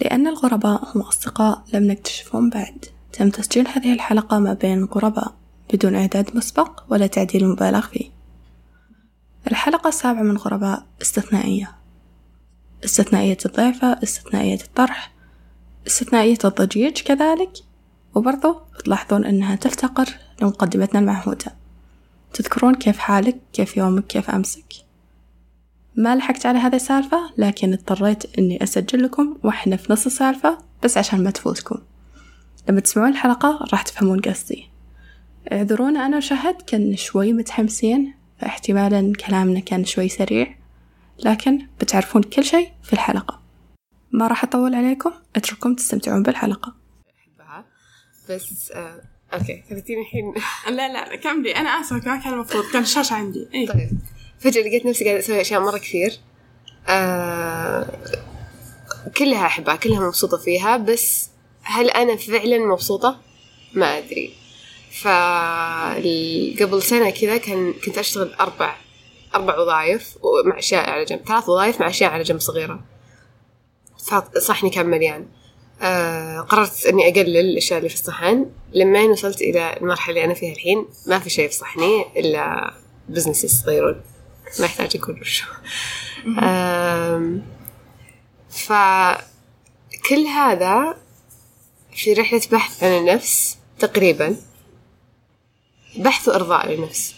لأن الغرباء هم أصدقاء لم نكتشفهم بعد. تم تسجيل هذه الحلقة ما بين غرباء بدون إعداد مسبق ولا تعديل مبالغ فيه. الحلقة السابعة من غرباء استثنائية. استثنائية الضيفة استثنائية الطرح استثنائية الضجيج كذلك. وبرضو تلاحظون أنها تفتقر لمقدمتنا المعهودة. تذكرون كيف حالك كيف يومك كيف أمسك. ما لحقت على هذه السالفة لكن اضطريت أني أسجل لكم وإحنا في نص السالفة بس عشان ما تفوتكم. لما تسمعون الحلقة راح تفهمون قصدي. اعذرونا أنا وشهد كنا شوي متحمسين فاحتمالا كلامنا كان شوي سريع لكن بتعرفون كل شيء في الحلقة. ما راح أطول عليكم أترككم تستمتعون بالحلقة. أحبها بس آه أوكي خليتيني الحين. لا لا كملي. أنا آسفة ما كان المفروض كان الشاشه عندي. إيه. طيب. فجأة لقيت نفسي قاعدة أسوي أشياء مرة كثير. آه كلها أحبها كلها مبسوطة فيها بس هل أنا فعلا مبسوطة؟ ما أدري. فقبل سنة كذا كان كنت أشتغل أربع أربع وظائف مع أشياء على جنب ثلاث وظائف مع أشياء على جنب صغيرة. فصحني كان مليان. آه قررت إني أقلل الأشياء اللي في الصحن. لما وصلت إلى المرحلة اللي أنا فيها الحين؟ ما في شيء في صحني إلا بزنس يصغرون ما يحتاج يكون وش آم، فكل هذا في رحلة بحث عن النفس تقريبا. بحث وإرضاء للنفس.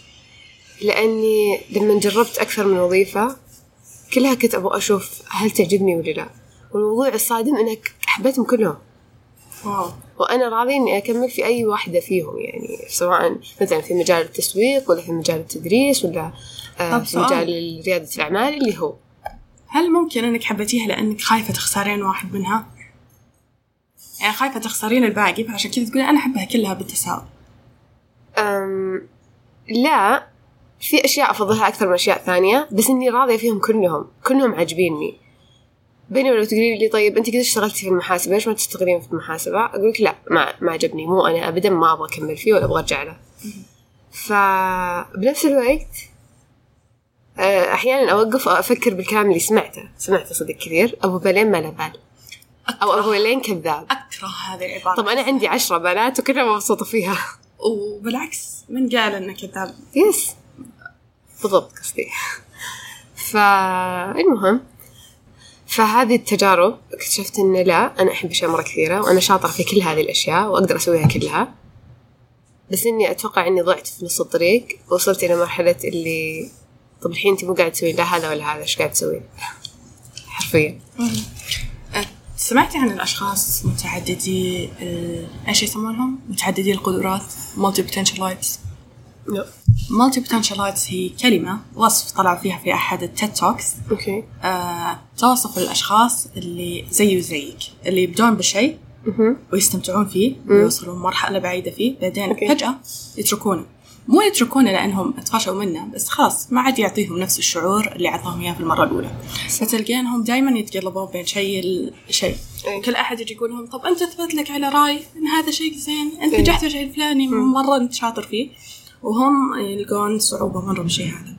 لأني لما جربت أكثر من وظيفة كلها كنت أبغى أشوف هل تعجبني ولا لا. والموضوع الصادم إنك حبيتهم كلهم. واو. وأنا راضي إني أكمل في أي واحدة فيهم يعني سواء مثلا في مجال التسويق ولا في مجال التدريس ولا في سؤال. مجال ريادة الأعمال اللي هو. هل ممكن أنك حبيتيها لأنك خايفة تخسرين واحد منها؟ يعني خايفة تخسرين الباقي فعشان كذا تقولي أنا أحبها كلها بالتساوي. أم لا في أشياء أفضلها أكثر من أشياء ثانية بس إني راضية فيهم كلهم كلهم عاجبيني. بينما لو تقولي لي طيب أنت كذا اشتغلتي في المحاسبة ليش ما تشتغلين في المحاسبة؟ أقول لك لا ما ما عجبني مو أنا أبدا ما أبغى أكمل فيه ولا أبغى أرجع له. فبنفس الوقت آه، أحيانا أوقف وأفكر بالكلام اللي سمعته. سمعته صدق كثير. أبو بلين ما له بال. أو أبو بلين كذاب. أكره هذه العبارة. طب أنا عندي عشرة بنات وكلها مبسوطة فيها. وبالعكس من قال انك كذاب؟ يس. بالضبط قصدي. فالمهم فهذه التجارب اكتشفت إن لا أنا أحب أشياء مرة كثيرة وأنا شاطرة في كل هذه الأشياء وأقدر أسويها كلها. بس إني أتوقع إني ضعت في نص الطريق وصلت إلى مرحلة اللي طب الحين انت مو قاعد تسوي لا هذا ولا هذا؟ إيش قاعد تسوي؟ حرفيا. أه، سمعتي عن الأشخاص متعددي ال- إيش يسمونهم؟ متعددي القدرات multipotentialites لا multipotentialites هي كلمة وصف طلع فيها في أحد ال TED Talks. okay. آه، توصف الأشخاص اللي زي وزيك اللي يبدون بشيء. ويستمتعون فيه ويوصلون مرحلة بعيدة فيه بعدين okay. فجأة يتركونه. مو يتركونه لأنهم اتفشوا منه بس خلاص ما عاد يعطيهم نفس الشعور اللي أعطاهم إياه في المرة الأولى. فتلقينهم دائما يتقلبون بين شيء لشيء أي. كل أحد يجي يقول لهم طب أنت أثبت لك على رأي إن هذا شيء زين أنت. نجحت في الشيء الفلاني مرة أنت شاطر فيه. وهم يلقون صعوبة مرة بالشيء هذا.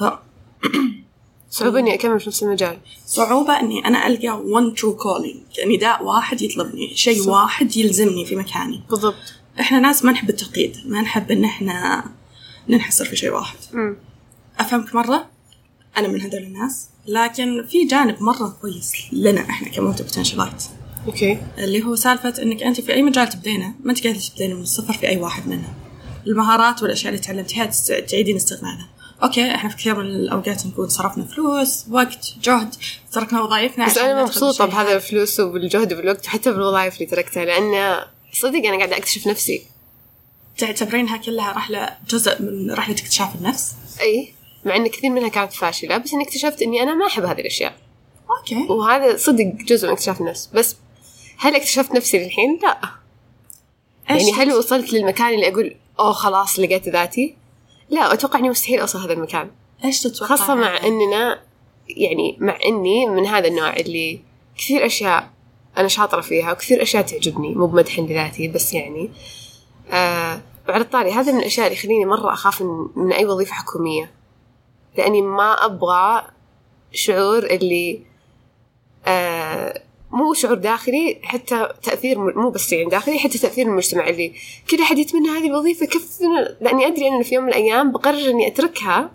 ف صعوبة إني أكمل في نفس المجال. صعوبة إني أنا ألقى one true calling نداء واحد يطلبني شيء. واحد يلزمني في مكاني. بالضبط. إحنا ناس ما نحب التقييد ما نحب إن إحنا ننحصر في شيء واحد. مم. أفهمك مرة؟ أنا من هذول الناس. لكن في جانب مرة كويس لنا إحنا ك multipotentialite okay. اللي هو سالفة إنك أنت في أي مجال تبدينه ما أنت قاعدة تبدين من الصفر في أي واحد منه. المهارات والأشياء اللي تعلمتيها تعيدين استخدامها okay إحنا في كثير من الأوقات نكون صرفنا فلوس وقت جهد تركنا وظائفنا بس أنا بالشيء بهذا الفلوس وبالجهد وبالوقت وحتى بالوظائف اللي تركتها لأن صدق أنا قاعدة أكتشف نفسي. تعتبرينها كلها رحلة جزء من رحلة اكتشاف النفس؟ اي مع إن كثير منها كانت فاشلة بس إني اكتشفت إني أنا ما أحب هذه الأشياء. أوكي. وهذا صدق جزء من اكتشاف النفس. بس هل اكتشفت نفسي للحين؟ لا. يعني هل وصلت للمكان اللي أقول أوه خلاص لقيت ذاتي؟ لا أتوقع إني مستحيل أوصل هذا المكان. إيش تتوقع؟ خاصة مع إننا يعني مع إني من هذا النوع اللي كثير أشياء أنا شاطرة فيها وكثير أشياء تعجبني مو بمدح لذاتي بس يعني آه وعلى الطاري هذا من الأشياء اللي يخليني مرة أخاف من, من أي وظيفة حكومية. لأني ما أبغى شعور اللي آه مو شعور داخلي حتى تأثير م- مو بس يعني داخلي حتى تأثير المجتمع اللي كل أحد يتمنى هذه الوظيفة. كيف لأني أدري انه في يوم من الأيام بقرر أني أتركها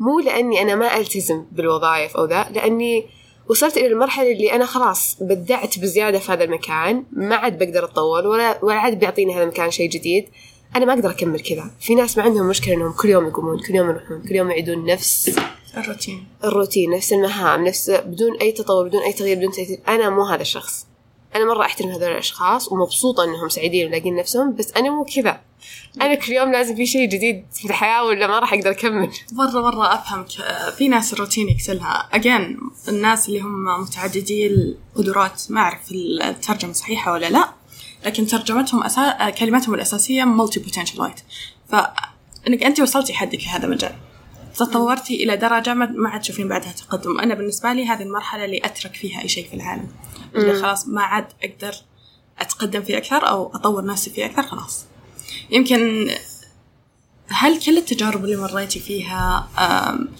مو لأني أنا ما ألتزم بالوظائف أو ذا لأني وصلت إلى المرحلة اللي أنا خلاص بدعت بزيادة في هذا المكان ما عاد بقدر اتطور ولا ولا عاد بيعطيني هذا المكان شيء جديد. أنا ما أقدر أكمل كذا. في ناس ما عندهم مشكلة إنهم كل يوم يقومون كل يوم يروحون كل يوم يعيدون نفس الروتين. الروتين نفس المهام نفس بدون أي تطور بدون أي تغيير بدون تأثير. أنا مو هذا الشخص. أنا مرة أحترم هذول الأشخاص ومبسوطة إنهم سعيدين ولاقين نفسهم بس أنا مو كذا. أنا كل يوم لازم في شيء جديد في الحياة ولا ما راح أقدر أكمل. مرة مرة أفهمك في ناس الروتين يكسلها. أجين الناس اللي هم متعددي القدرات ما أعرف الترجمة صحيحة ولا لا لكن ترجمتهم أسا... كلماتهم الأساسية multipotentialite فإنك أنت وصلتي حدك في هذا المجال. تطورتي إلى درجة ما ما عاد تشوفين بعدها تقدم. أنا بالنسبة لي هذه المرحلة اللي أترك فيها أي شيء في العالم. اللي خلاص ما عاد أقدر أتقدم فيه أكثر أو أطور نفسي فيه أكثر خلاص. يمكن هل كل التجارب اللي مريتي فيها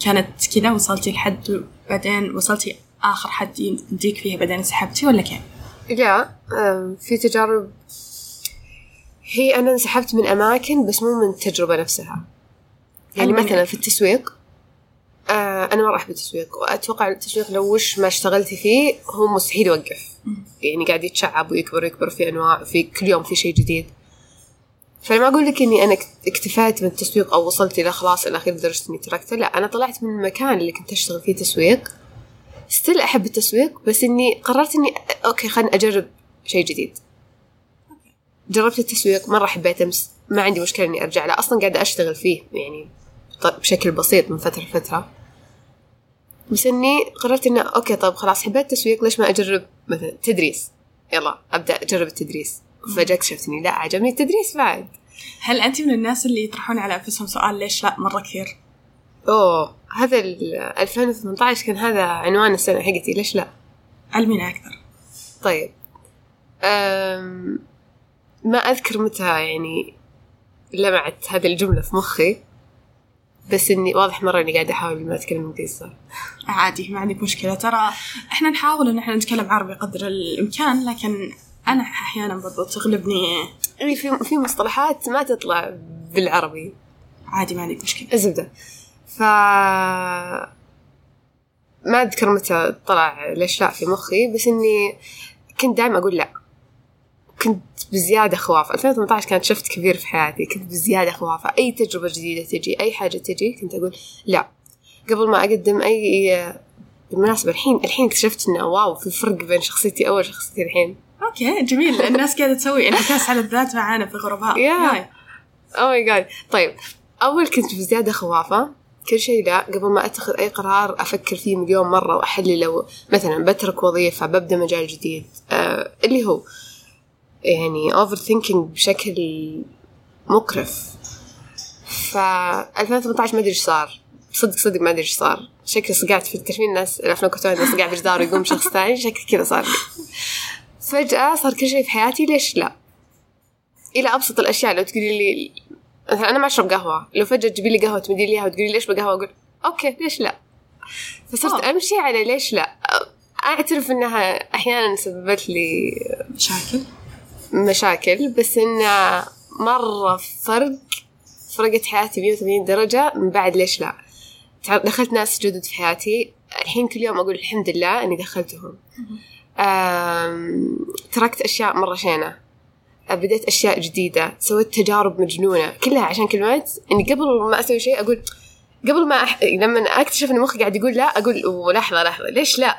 كانت كذا وصلتي لحد بعدين وصلتي آخر حد يمديك فيها بعدين انسحبتي ولا كيف؟ لا في تجارب هي أنا انسحبت من أماكن بس مو من التجربة نفسها. يعني أمين. مثلا في التسويق؟ آه أنا ما راح بالتسويق. وأتوقع التسويق لو وش ما اشتغلتي فيه هو مستحيل يوقف. يعني قاعد يتشعب ويكبر ويكبر في أنواع في كل يوم في شيء جديد. فأنا ما أقول لك إني أنا اكت- اكتفيت من التسويق أو وصلت إلى خلاص إلى آخر لدرجة إني تركته. لا أنا طلعت من المكان اللي كنت أشتغل فيه تسويق. still أحب التسويق بس إني قررت إني okay خليني أجرب شيء جديد. جربت التسويق مرة حبيته ما عندي مشكلة إني أرجع له. أصلا قاعدة أشتغل فيه يعني بشكل بسيط من فترة لفترة. بس إني قررت إنه okay طب خلاص حبيت التسويق ليش ما أجرب مثلا تدريس؟ يلا أبدأ أجرب التدريس. فجأة اكتشفت إني لا عجبني التدريس بعد. هل أنت من الناس اللي يطرحون على أنفسهم سؤال ليش لا مرة كثير؟ أوه هذا ال 2018 كان هذا عنوان السنة حقتي ليش لا؟ علمينا أكثر. طيب. أم ما أذكر متى يعني لمعت هذه الجملة في مخي. بس إني واضح مرة إني قاعدة أحاول ما أتكلم إنجليزي صح عادي ما عندك مشكلة. ترى إحنا نحاول إن إحنا نتكلم عربي قدر الإمكان لكن أنا أحيانا برضو تغلبني. يعني في في مصطلحات ما تطلع بالعربي. عادي ما عندك مشكلة. الزبدة ف ما أذكر متى طلع ليش لا في مخي بس إني كنت دائما أقول لا. كنت بزيادة خوافة. 2018 كانت شفت كبير في حياتي. كنت بزيادة خوافة. أي تجربة جديدة تجي أي حاجة تجي كنت أقول لا. قبل ما أقدم أي بالمناسبة الحين الحين اكتشفت إنه واو في فرق بين شخصيتي أول وشخصيتي الحين. okay جميل. الناس قاعدة تسوي انعكاس على الذات معانا في غرباء. hi. oh my God طيب أول كنت بزيادة خوافة كل شيء لا. قبل ما أتخذ أي قرار أفكر فيه مليون مرة وأحلله. مثلا بترك وظيفة ببدأ مجال جديد. آه اللي هو يعني overthinking بشكل مقرف. ف 2018 ما أدري إيش صار. صدق صدق ما أدري إيش صار. شكلي صقعت في تعرفين الناس الافلام كرتون اللي صقع بجدار ويقوم شخص ثاني. شكل كذا صار لي. فجأة صار كل شيء في حياتي. ليش لا؟ إلى أبسط الأشياء. لو تقولي لي مثلا أنا ما أشرب قهوة. لو فجأة تجيبي لي قهوة تمدي لي إياها وتقولي لي ليش بقهوه أقول أوكي ليش لا؟ فصرت أوه. أمشي على ليش لا. أعترف إنها أحيانا سببت لي مشاكل. مشاكل بس انه مرة فرق فرقت حياتي 180 درجة من بعد ليش لا؟ دخلت ناس جدد في حياتي الحين كل يوم أقول الحمد لله إني دخلتهم. تركت أشياء مرة شينة. بديت أشياء جديدة سويت تجارب مجنونة. كلها عشان كلمات إني قبل ما أسوي شيء أقول قبل ما أح... لما أكتشف إن مخي قاعد يقول لا أقول "أوه، لحظة لحظة ليش لا؟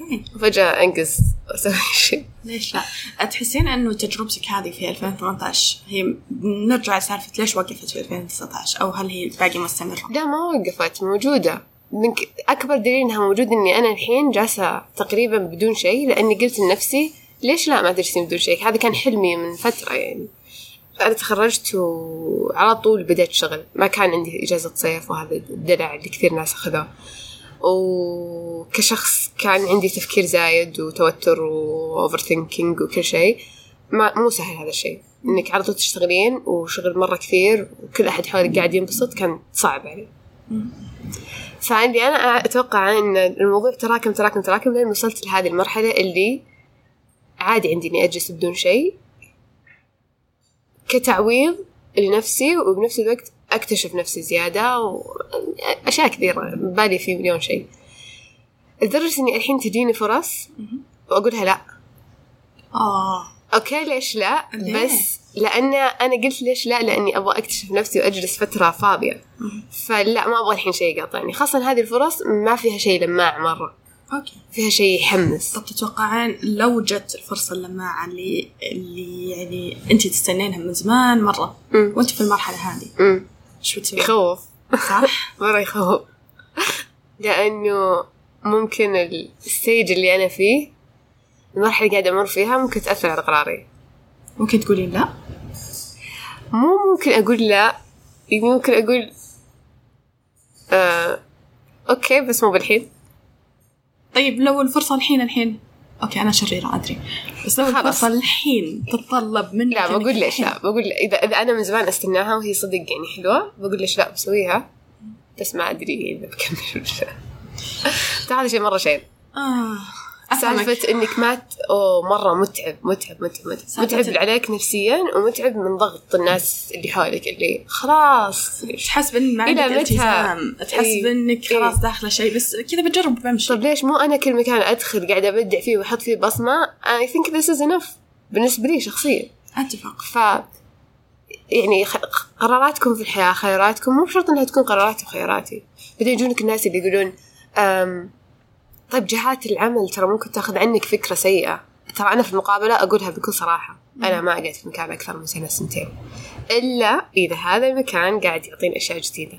okay وفجاه انقز واسوي شيء ليش لا؟ تحسين إنه تجربتك هذه في 2018 هي نرجع لسالفة ليش وقفت في 2019 أو هل هي باقي مستمرة؟ لا ما وقفت موجودة من. أكبر دليل إنها موجودة إني أنا الحين جالسة تقريبا بدون شيء لأني قلت لنفسي ليش لا ما ترسم بدون شيء هذا كان حلمي من فترة يعني أنا تخرجت وعلى طول بديت شغل ما كان عندي إجازة صيف وهذا الدلع اللي كثير ناس أخذوه وكشخص كان عندي تفكير زايد وتوتر وأوفر ثينكينج وكل شيء ما مو سهل هذا الشيء. إنك على طول تشتغلين وشغل مرة كثير وكل أحد حولك قاعد ينبسط كان صعب علي فعندي أنا أتوقع إن الموضوع تراكم تراكم تراكم لين وصلت لهذه المرحلة اللي عادي عندي إني أجلس بدون شيء كتعويض لنفسي وبنفس الوقت أكتشف نفسي زيادة وأشياء كثيرة بالي في مليون شيء. لدرجة إني الحين تجيني فرص وأقولها لأ. آه. أوكي ليش لا؟ ليه؟ بس لأن أنا قلت ليش لا؟ لأني أبغى أكتشف نفسي وأجلس فترة فاضية. فلا ما أبغى الحين شيء يقاطعني. خاصة هذه الفرص ما فيها شيء لماع مرة. okay. فيها شيء يحمس. طب تتوقعين لو جت الفرصة اللماعة اللي اللي يعني انت تستنينها من زمان مرة مم. وانت في المرحلة هذه بتسوي؟ يخوف. صح؟ مرة يخوف. لأنه ممكن ال stage اللي أنا فيه المرحلة اللي قاعدة أمر فيها ممكن تأثر على قراري. ممكن تقولين لا؟ مو ممكن أقول لا. ممكن أقول آه okay بس مو بالحين. طيب لو الفرصة الحين الحين. okay أنا شريرة ادري بس لو. الفرصة الحين تتطلب منك لا بقول ليش لا؟ بقول اذا إذا أنا من زمان استناها وهي صدق يعني حلوة بقول ليش لا؟ بسويها. بس ما أدري إذا بكمل ولا لا. ترى هذا شيء مرة شين آه. سالفة إنك ما. أوه مرة متعب متعب متعب متعب سالفة متعب عليك نفسيا ومتعب من ضغط الناس اللي حولك اللي خلاص تحسب ان ما عندك؟ التزام تحسب إيه. انك إيه. خلاص داخلة شيء بس كذا بجرب بمشي طب ليش مو أنا كل مكان أدخل قاعدة أبدع فيه وأحط فيه بصمة I think this is enough بالنسبة لي شخصيا أتفق ف يعني قراراتكم في الحياة خياراتكم مو بشرط إنها تكون قراراتي وخياراتي بعدين يجونك الناس اللي يقولون طيب جهات العمل ترى ممكن تاخذ عنك فكرة سيئة. ترى أنا في المقابلة أقولها بكل صراحة. أنا ما قعدت في مكان أكثر من سنة سنتين. إلا إذا هذا المكان قاعد يعطيني أشياء جديدة.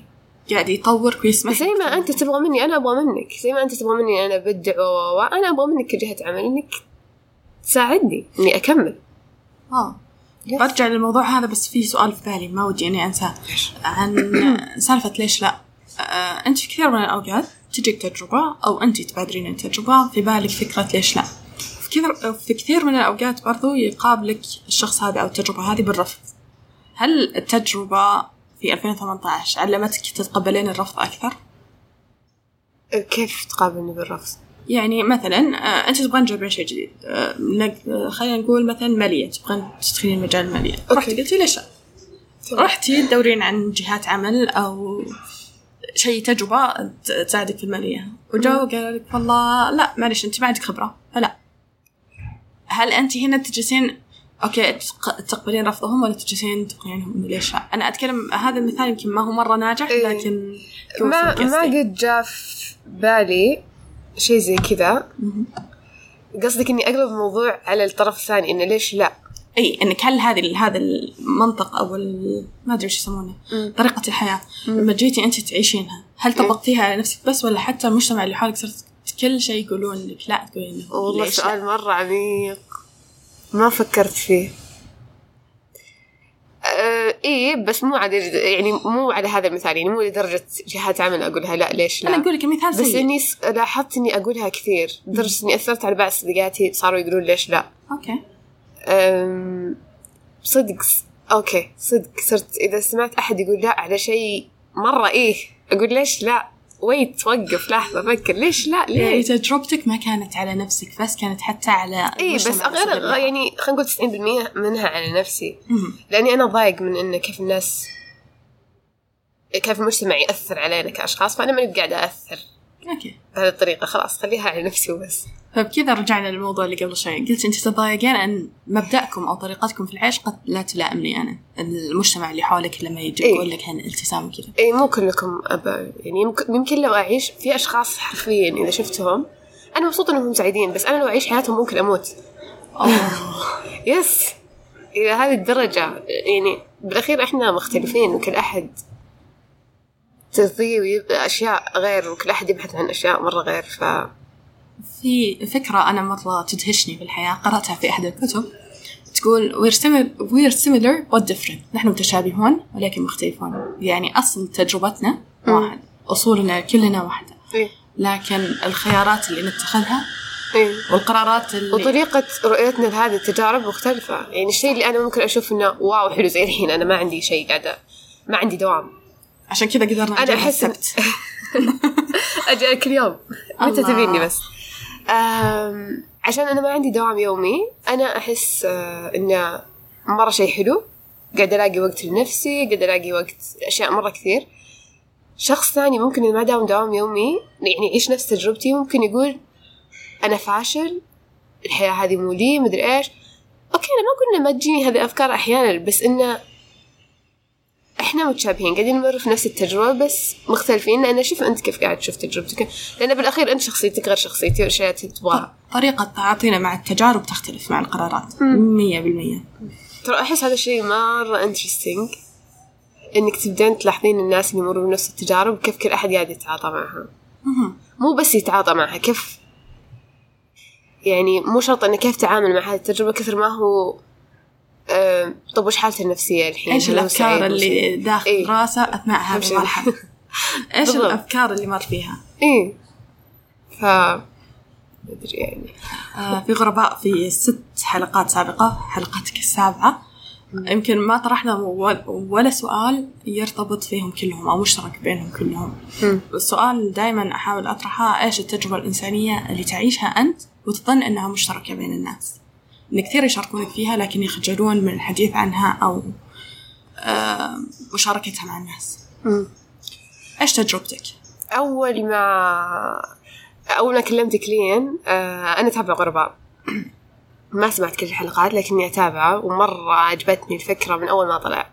قاعد يطورك ويسمح زي ما أنت تبغى مني أنا أبغى منك. زي ما أنت تبغى مني أنا أبدع و و- و، أنا أبغى منك كجهة عمل إنك تساعدني إني أكمل. آه. برجع للموضوع هذا بس في سؤال في بالي ما ودي إني أنساه. عن سالفة ليش لا. آه، أنت في كثير من الأوقات تجيك تجربة أو أنت تبادرين التجربة في بالك فكرة ليش لا في كثير في كثير من الأوقات برضو يقابلك الشخص هذا أو التجربة هذه بالرفض هل التجربة في 2018 علمتك تتقبلين الرفض أكثر؟ كيف تقابلني بالرفض؟ يعني مثلا آه، أنت تبغين تجربين شيء جديد آه، آه، خلينا نقول مثلا مالية تبغين تدخلين مجال الماليه رحتي قلتي ليش؟ رحتي تدورين عن جهات عمل أو شيء تجربة ت- تساعدك في المالية. وجاوا قالوا لك والله لا معلش أنت ما عندك خبرة. فلا هل أنت هنا تجلسين؟ أوكي تق- تقبلين رفضهم ولا تجلسين تقنعينهم إنه ليش لا؟ أنا أتكلم هذا المثال يمكن ما هو مرة ناجح إيه. لكن ما. ما قد جاء في بالي شيء زي كذا. قصدك إني أقلب الموضوع على الطرف الثاني إنه ليش لا؟ إي انك هل هذه هذا المنطق أو ما أدري وش يسمونه مم. طريقة الحياة. لما جيتي أنت تعيشينها هل طبقتيها على نفسك بس ولا حتى المجتمع اللي حولك صرت كل شيء يقولون لك لا تقولين والله؟ سؤال مرة عميق. ما فكرت فيه. أه إيه بس مو على يعني مو على هذا المثال يعني مو لدرجة جهات عمل أقولها لا ليش لا؟ أنا أقول لك مثال بس سيء. إني لاحظت إني أقولها كثير لدرجة إني أثرت على بعض صديقاتي صاروا يقولون ليش لا. okay. أم، صدق okay صدق صرت إذا سمعت أحد يقول لا على شيء مرة إيه أقول ليش لا؟ wait توقف لحظة فكر ليش لا؟ يعني ليه؟ تجربتك ما كانت على نفسك بس كانت حتى على اي بس غير يعني خلينا نقول 90% منها على نفسي. مهم. لأني أنا ضايق من انه كيف الناس كيف المجتمع يأثر علينا كأشخاص فأنا ماني قاعدة اثر okay. بهذه الطريقة خلاص خليها على نفسي وبس. فبكذا رجعنا للموضوع اللي قبل شوي. قلت انت تتضايقين أن مبدأكم أو طريقتكم في العيش قد لا تلائمني أنا. المجتمع اللي حولك لما يجي إيه. يقول لك عن التزام وكذا. اي مو كلكم أبا يعني يمكن, يمكن لو أعيش في أشخاص حرفيا إذا شفتهم أنا مبسوطة إنهم سعيدين بس أنا لو أعيش حياتهم ممكن أموت. يس. إلى هذه الدرجة. يعني بالأخير إحنا مختلفين وكل أحد ويبقى أشياء غير وكل أحد يبحث عن أشياء مرة غير ف في فكرة أنا مرة تدهشني في الحياة قرأتها في أحد الكتب. تقول we're similar, we're similar but different. نحن متشابهون ولكن مختلفون. يعني أصل تجربتنا واحد أصولنا كلنا واحدة. إيه. لكن الخيارات اللي نتخذها إيه. والقرارات اللي وطريقة رؤيتنا لهذه التجارب مختلفة. يعني الشيء اللي أنا ممكن أشوف إنه واو حلو زي الحين أنا ما عندي شيء قاعدة ما عندي دوام. عشان كذا قدرنا إن- السبت. أجي كل يوم. متى. تبيني بس. عشان أنا ما عندي دوام يومي أنا أحس آه، إنه مرة شيء حلو. قاعد ألاقي وقت لنفسي قاعد ألاقي وقت أشياء مرة كثير. شخص ثاني ممكن ما داوم دوام يومي يعني يعيش نفس تجربتي؟ ممكن يقول أنا فاشل الحياة هذه مو لي مدري إيش. okay أنا ما قلنا ما تجيني هذه الأفكار أحيانا بس إنه إحنا متشابهين قاعدين نمر في نفس التجربة بس مختلفين. لأن شوف أنت كيف قاعد تشوف تجربتك. لأن بالأخير أنت شخصيتك غير شخصيتي والأشياء اللي تبغاها. طريقة تعاطينا مع التجارب تختلف مع القرارات. مية بالمية. ترى أحس هذا الشيء مرة interesting إنك تبدين تلاحظين الناس اللي يمروا بنفس التجارب كيف كل أحد قاعد يتعاطى معها. مو بس يتعاطى معها كيف يعني مو شرط إنه كيف تعامل مع هذه التجربة كثر ما هو طب وش حالته النفسية الحين إيش الأفكار اللي؟ داخل إيه. راسه أثناء هذه شيء. المرحلة إيش. الأفكار اللي مر فيها إيه ف مدري يعني آه في غرباء في ست حلقات سابقة حلقتك السابعة يمكن ما طرحنا ول- ولا سؤال يرتبط فيهم كلهم أو مشترك بينهم كلهم. السؤال دائما أحاول أطرحه إيش التجربة الإنسانية اللي تعيشها أنت وتظن إنها مشتركة بين الناس ان كثير يشاركونك فيها لكن يخجلون من الحديث عنها آه مشاركتها مع الناس. إيش تجربتك؟ أول ما أول ما كلمتك لين آه أنا أتابع غرباء. ما سمعت كل الحلقات لكني أتابعه ومرة عجبتني الفكرة من أول ما طلع.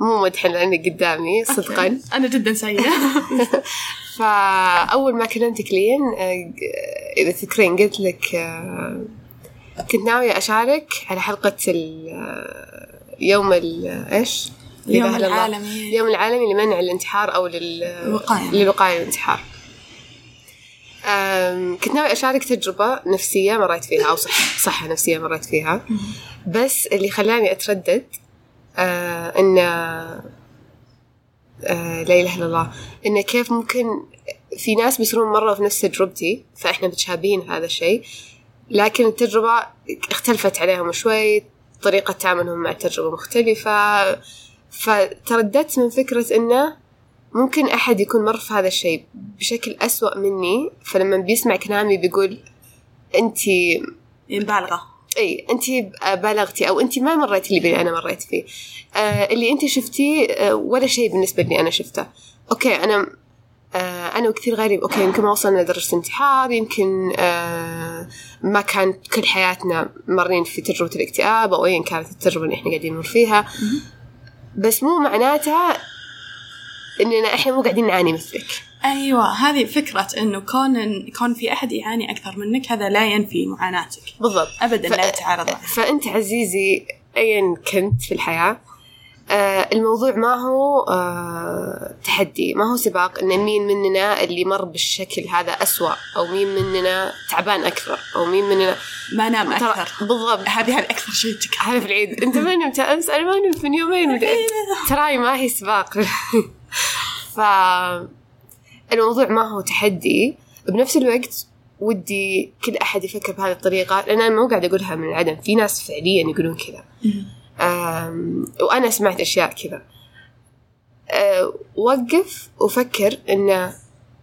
مو مدحن لأنك قدامي صدقا. أنا جدا سيئه فأول ما كلمتك لين آه، إذا تذكرين قلت لك آه، كنت ناوية أشارك على حلقة يوم؟ اليوم إله إلا الله. العالمي. اليوم العالمي لمنع الانتحار أو لل الوقاية. للوقاية من الانتحار كنت ناوية أشارك تجربة نفسية مريت فيها أو صح صحة نفسية مريت فيها بس اللي خلاني أتردد آه آه لا إله إلا الله إن كيف ممكن في ناس بيصيرون مرة في نفس تجربتي فإحنا متشابهين هذا الشيء لكن التجربة اختلفت عليهم شوي طريقة تعاملهم مع التجربة مختلفة. فترددت من فكرة إنه ممكن أحد يكون مر في هذا الشيء بشكل أسوأ مني. فلما بيسمع كلامي بيقول أنتي مبالغة. إي أنت بالغتي أو أنت ما مريتي اللي أنا مريت فيه. آه اللي أنت شفتيه آه ولا شيء بالنسبة لي أنا شفته. أوكي أنا آه أنا وكثير غيري okay يمكن ما وصلنا لدرجة انتحار يمكن آه ما كان كل حياتنا مرين في تجربة الاكتئاب أو ايا كانت التجربة اللي إحنا قاعدين نمر فيها. بس مو معناتها إننا إحنا مو قاعدين نعاني مثلك. أيوه هذه فكرة إنه كون كون في أحد يعاني أكثر منك هذا لا ينفي معاناتك. بالضبط. ابدا ف- لا يتعارض. فأنت عزيزي أيا كنت في الحياة آه الموضوع ما هو آه تحدي ما هو سباق إن مين مننا اللي مر بالشكل هذا أسوأ أو مين مننا تعبان أكثر أو مين مننا ما نام أكثر. بالضبط. هذه هذه أكثر شيء هذا في العيد. أنت ما نمت أمس؟ أنا ما نمت من يومين. تراي ما هي سباق. ف الموضوع ما هو تحدي. بنفس الوقت ودي كل أحد يفكر بهذه الطريقة لأن أنا مو قاعدة أقولها من العدم. في ناس فعليا يقولون كذا. وأنا سمعت أشياء كذا. أه، وقف وفكر إن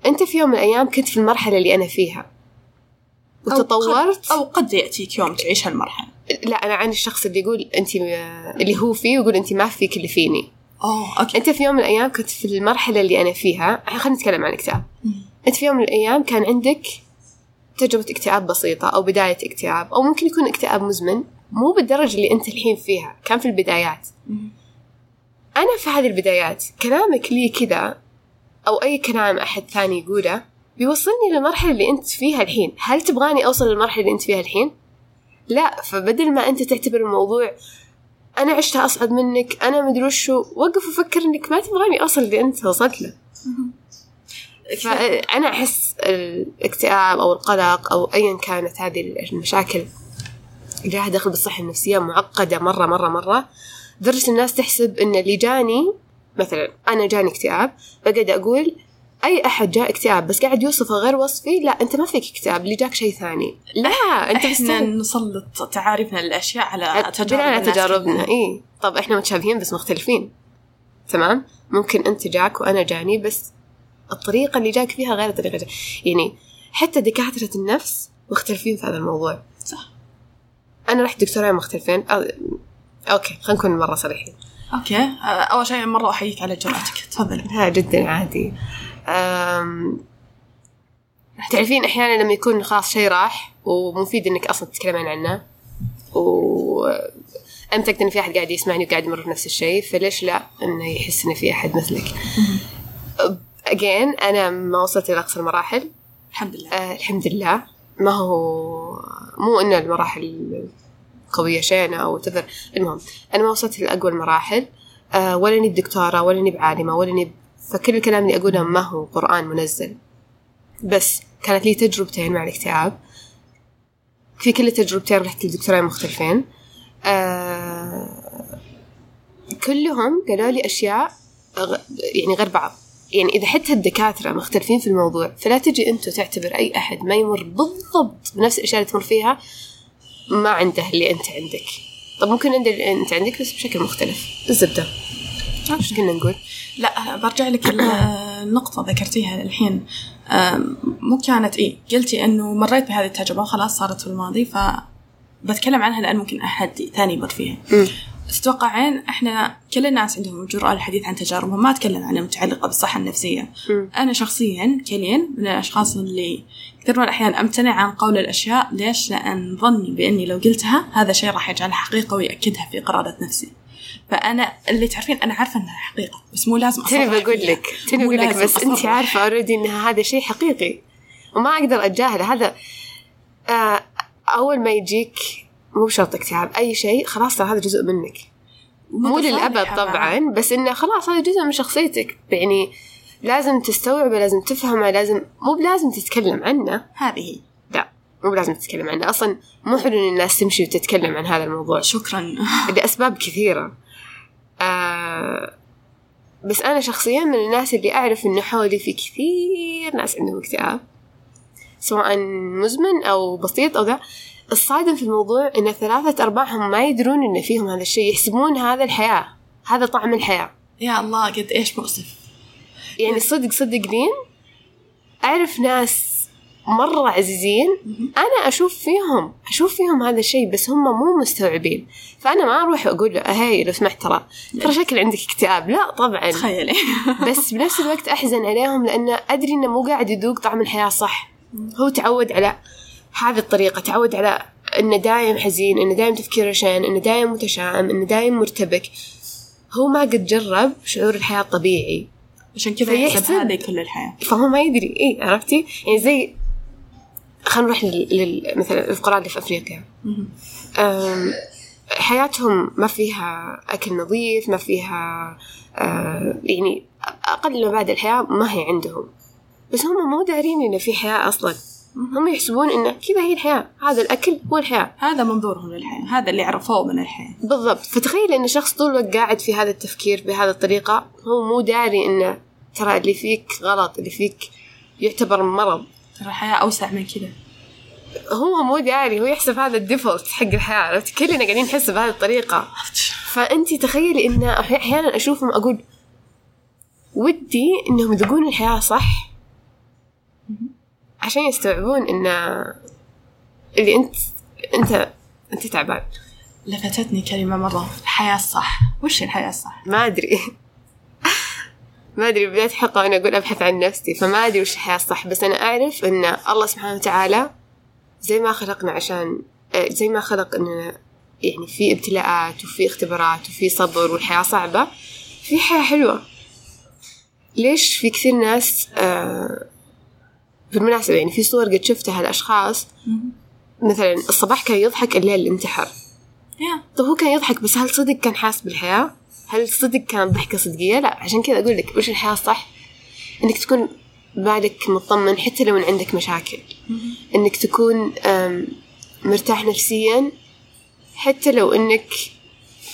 أنت في يوم من الأيام كنت في المرحلة اللي أنا فيها. أو قد- وتطورت. أو قد يأتيك يوم تعيش هالمرحلة. لا أنا عن الشخص اللي يقول أنت اللي هو فيه ويقول أنت ما فيك اللي فيني. أوه أوكي. أنت في يوم من الأيام كنت في المرحلة اللي أنا فيها. خلينا نتكلم عن الاكتئاب أنت في يوم من الأيام كان عندك تجربة اكتئاب بسيطة أو بداية اكتئاب أو ممكن يكون اكتئاب مزمن. مو بالدرجة اللي أنت الحين فيها كان في البدايات. أنا في هذه البدايات كلامك لي كذا أو أي كلام أحد ثاني يقوله بيوصلني للمرحلة اللي أنت فيها الحين. هل تبغاني أوصل للمرحلة اللي أنت فيها الحين؟ لا فبدل ما أنت تعتبر الموضوع أنا عشتها أصعب منك أنا مدري وشو وقف وفكر إنك ما تبغاني أوصل اللي أنت وصلت له. فأنا أحس الاكتئاب أو القلق أو أيا كانت هذه المشاكل. لها دخل بالصحة النفسية معقدة مرة مرة مرة. لدرجة الناس تحسب إن اللي جاني مثلا أنا جاني اكتئاب بقعد أقول أي أحد جاء اكتئاب بس قاعد يوصفه غير وصفي لا أنت ما فيك اكتئاب اللي جاك شيء ثاني. لا أنت إحنا. نسلط تعارفنا للأشياء على تجارب على تجاربنا. إي. طب إحنا متشابهين بس مختلفين. تمام؟ ممكن أنت جاك وأنا جاني بس الطريقة اللي جاك فيها غير الطريقة جاك. يعني حتى دكاترة النفس مختلفين في هذا الموضوع. صح. أنا رحت دكتورين مختلفين. أو- okay خلينا نكون مرة صريحين. okay. آه، أول شيء مرة أحييك على جرأتك تفضل. ها جدا عادي. أم... تعرفين أحيانا لما يكون خلاص شيء راح ومفيد إنك أصلا تتكلمين عنه. و أنا إن في أحد قاعد يسمعني وقاعد يمر بنفس الشيء فليش لا إنه يحس انه في أحد مثلك؟ اجين أنا ما وصلت إلى أقصى المراحل. الحمد لله. آه الحمد لله. ما هو مو إنه المراحل قوية شينة أو تفر المهم أنا ما وصلت لأقوى المراحل آه ولا إني بدكتورة ولا إني بعالمة ولا إني فكل الكلام اللي أقوله ما هو قرآن منزل. بس كانت لي تجربتين مع الاكتئاب. في كل تجربتين رحت لدكتورين مختلفين. آه كلهم قالوا لي أشياء يعني غير بعض. يعني إذا حتى الدكاترة مختلفين في الموضوع فلا تجي أنت تعتبر أي أحد ما يمر بالضبط بنفس الأشياء اللي تمر فيها ما عنده اللي أنت عندك. طب ممكن عنده اللي أنت عندك بس بشكل مختلف. الزبدة إيش كنا نقول؟ لا برجع لك ال- النقطة ذكرتيها الحين مو كانت إيه قلتي إنه مريت بهذه التجربة وخلاص صارت في الماضي فبتكلم عنها لأن ممكن أحد ثاني يمر فيها. مم. تتوقعين إحنا كل الناس عندهم الجرأة للحديث عن تجاربهم ما أتكلم عنها متعلقة بالصحة النفسية مم. أنا شخصيا كلين من الأشخاص اللي كثير من الأحيان أمتنع عن قول الأشياء ليش؟ لأن ظني بإني لو قلتها هذا شيء راح يجعلها حقيقة ويأكدها في قرارة نفسي فأنا اللي تعرفين أنا عارفة إنها حقيقة بس مو لازم تاني أصرح بقول. لك تاني بقول لك بس أنت. عارفة اوريدي إن هذا شيء حقيقي وما أقدر أتجاهله هذا آه أول ما يجيك مو بشرط اكتئاب أي شيء خلاص ترى هذا جزء منك. مو للأبد. طبعا بس إنه خلاص هذا جزء من شخصيتك. يعني لازم تستوعبه لازم تفهمه لازم مو بلازم تتكلم عنه. هذه هي. لا مو بلازم تتكلم عنه. أصلا مو حلو إن الناس تمشي وتتكلم عن هذا الموضوع. شكرا. لأسباب كثيرة. آه بس أنا شخصيا من الناس اللي أعرف إنه حولي في كثير ناس عندهم اكتئاب. سواء مزمن أو بسيط أو ذا. الصادم في الموضوع إن ثلاثة أرباعهم ما يدرون إن فيهم هذا الشيء يحسبون هذا الحياة هذا طعم الحياة. يا الله قد إيش مؤسف. يعني صدق صدقين أعرف ناس مرة عزيزين أنا أشوف فيهم أشوف فيهم هذا الشيء بس هم مو مستوعبين. فأنا ما أروح أقول له هاي لو سمحت ترى ترى شكل عندك اكتئاب. لا طبعا. تخيلي. بس بنفس الوقت أحزن عليهم لأن أدري إنه مو قاعد يذوق طعم الحياة صح. هو تعود على هذه الطريقة تعود على إنه دايم حزين إنه دايم تفكيره شين إنه دايم متشائم إنه دايم مرتبك. هو ما قد جرب شعور الحياة الطبيعي. عشان كذا يحسب هذه كل الحياة. فهو ما يدري. إيه عرفتي؟ يعني زي خلينا نروح لل... مثلا الفقراء اللي في أفريقيا. مهم. أم، حياتهم ما فيها أكل نظيف ما فيها آه، يعني أقل مبادئ الحياة ما هي عندهم. بس هم مو دارين إن في حياة أصلا. هم يحسبون إن كذا هي الحياة. هذا الأكل هو الحياة. هذا منظورهم للحياة. هذا اللي عرفوه من الحياة. بالضبط. فتخيل إن شخص طول الوقت قاعد في هذا التفكير بهذه الطريقة هو مو داري إنه ترى اللي فيك غلط اللي فيك يعتبر مرض. ترى الحياة أوسع من كذا. هو مو داري هو يحسب هذا الديفولت حق الحياة. عرفت كلنا قاعدين نحس بهذه الطريقة. فأنت تخيلي إن أح- أحيانا أشوفهم أقول ودي إنهم يذوقون الحياة صح؟ عشان يستوعبون إن اللي أنت أنت أنت تعبان. لفتتني كلمة مرة. الحياة الصح. وش الحياة الصح؟ ما أدري. ما أدري. بداية الحلقة وأنا أقول أبحث عن نفسي فما أدري وش الحياة الصح. بس أنا أعرف إن الله سبحانه وتعالى زي ما خلقنا عشان آه، زي ما خلق إننا يعني في ابتلاءات وفي اختبارات وفي صبر والحياة صعبة في حياة حلوة. ليش في كثير ناس آه بالمناسبة يعني في صور قد شفتها لأشخاص مثلا الصباح كان يضحك الليل انتحر يا طب هو كان يضحك بس هل صدق كان حاس بالحياة؟ هل صدق كان ضحكة صدقية؟ لا عشان كذا أقول لك وش الحياة الصح؟ إنك تكون بالك مطمن حتى لو إن عندك مشاكل إنك تكون مرتاح نفسيا حتى لو إنك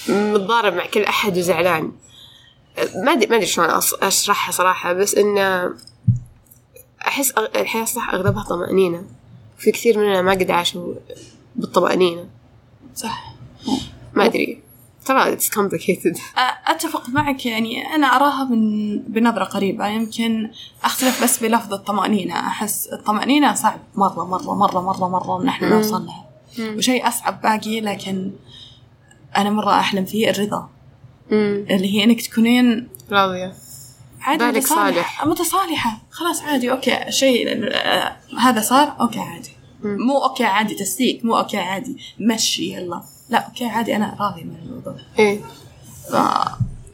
متضارب مع كل أحد وزعلان ما أدري ما أدري شلون أشرحها صراحة بس إنه أحس أغ- الحياة الصح أغلبها طمأنينة. في كثير مننا ما قد عاشوا بالطمأنينة. صح. ما أدري. ترى اتس complicated. أتفق معك يعني أنا أراها من بنظرة قريبة. يمكن أختلف بس بلفظ الطمأنينة. أحس الطمأنينة صعب مرة مرة مرة مرة مرة إن إحنا مم. نوصل لها. وشيء أصعب باقي لكن أنا مرة أحلم فيه الرضا. اللي هي إنك تكونين راضية. عادي بالك متصالح. متصالحة. خلاص عادي okay شيء آه، هذا صار okay عادي. مو okay عادي تسليك مو okay عادي مشي يلا. لا okay عادي أنا راضي من الموضوع. إيه.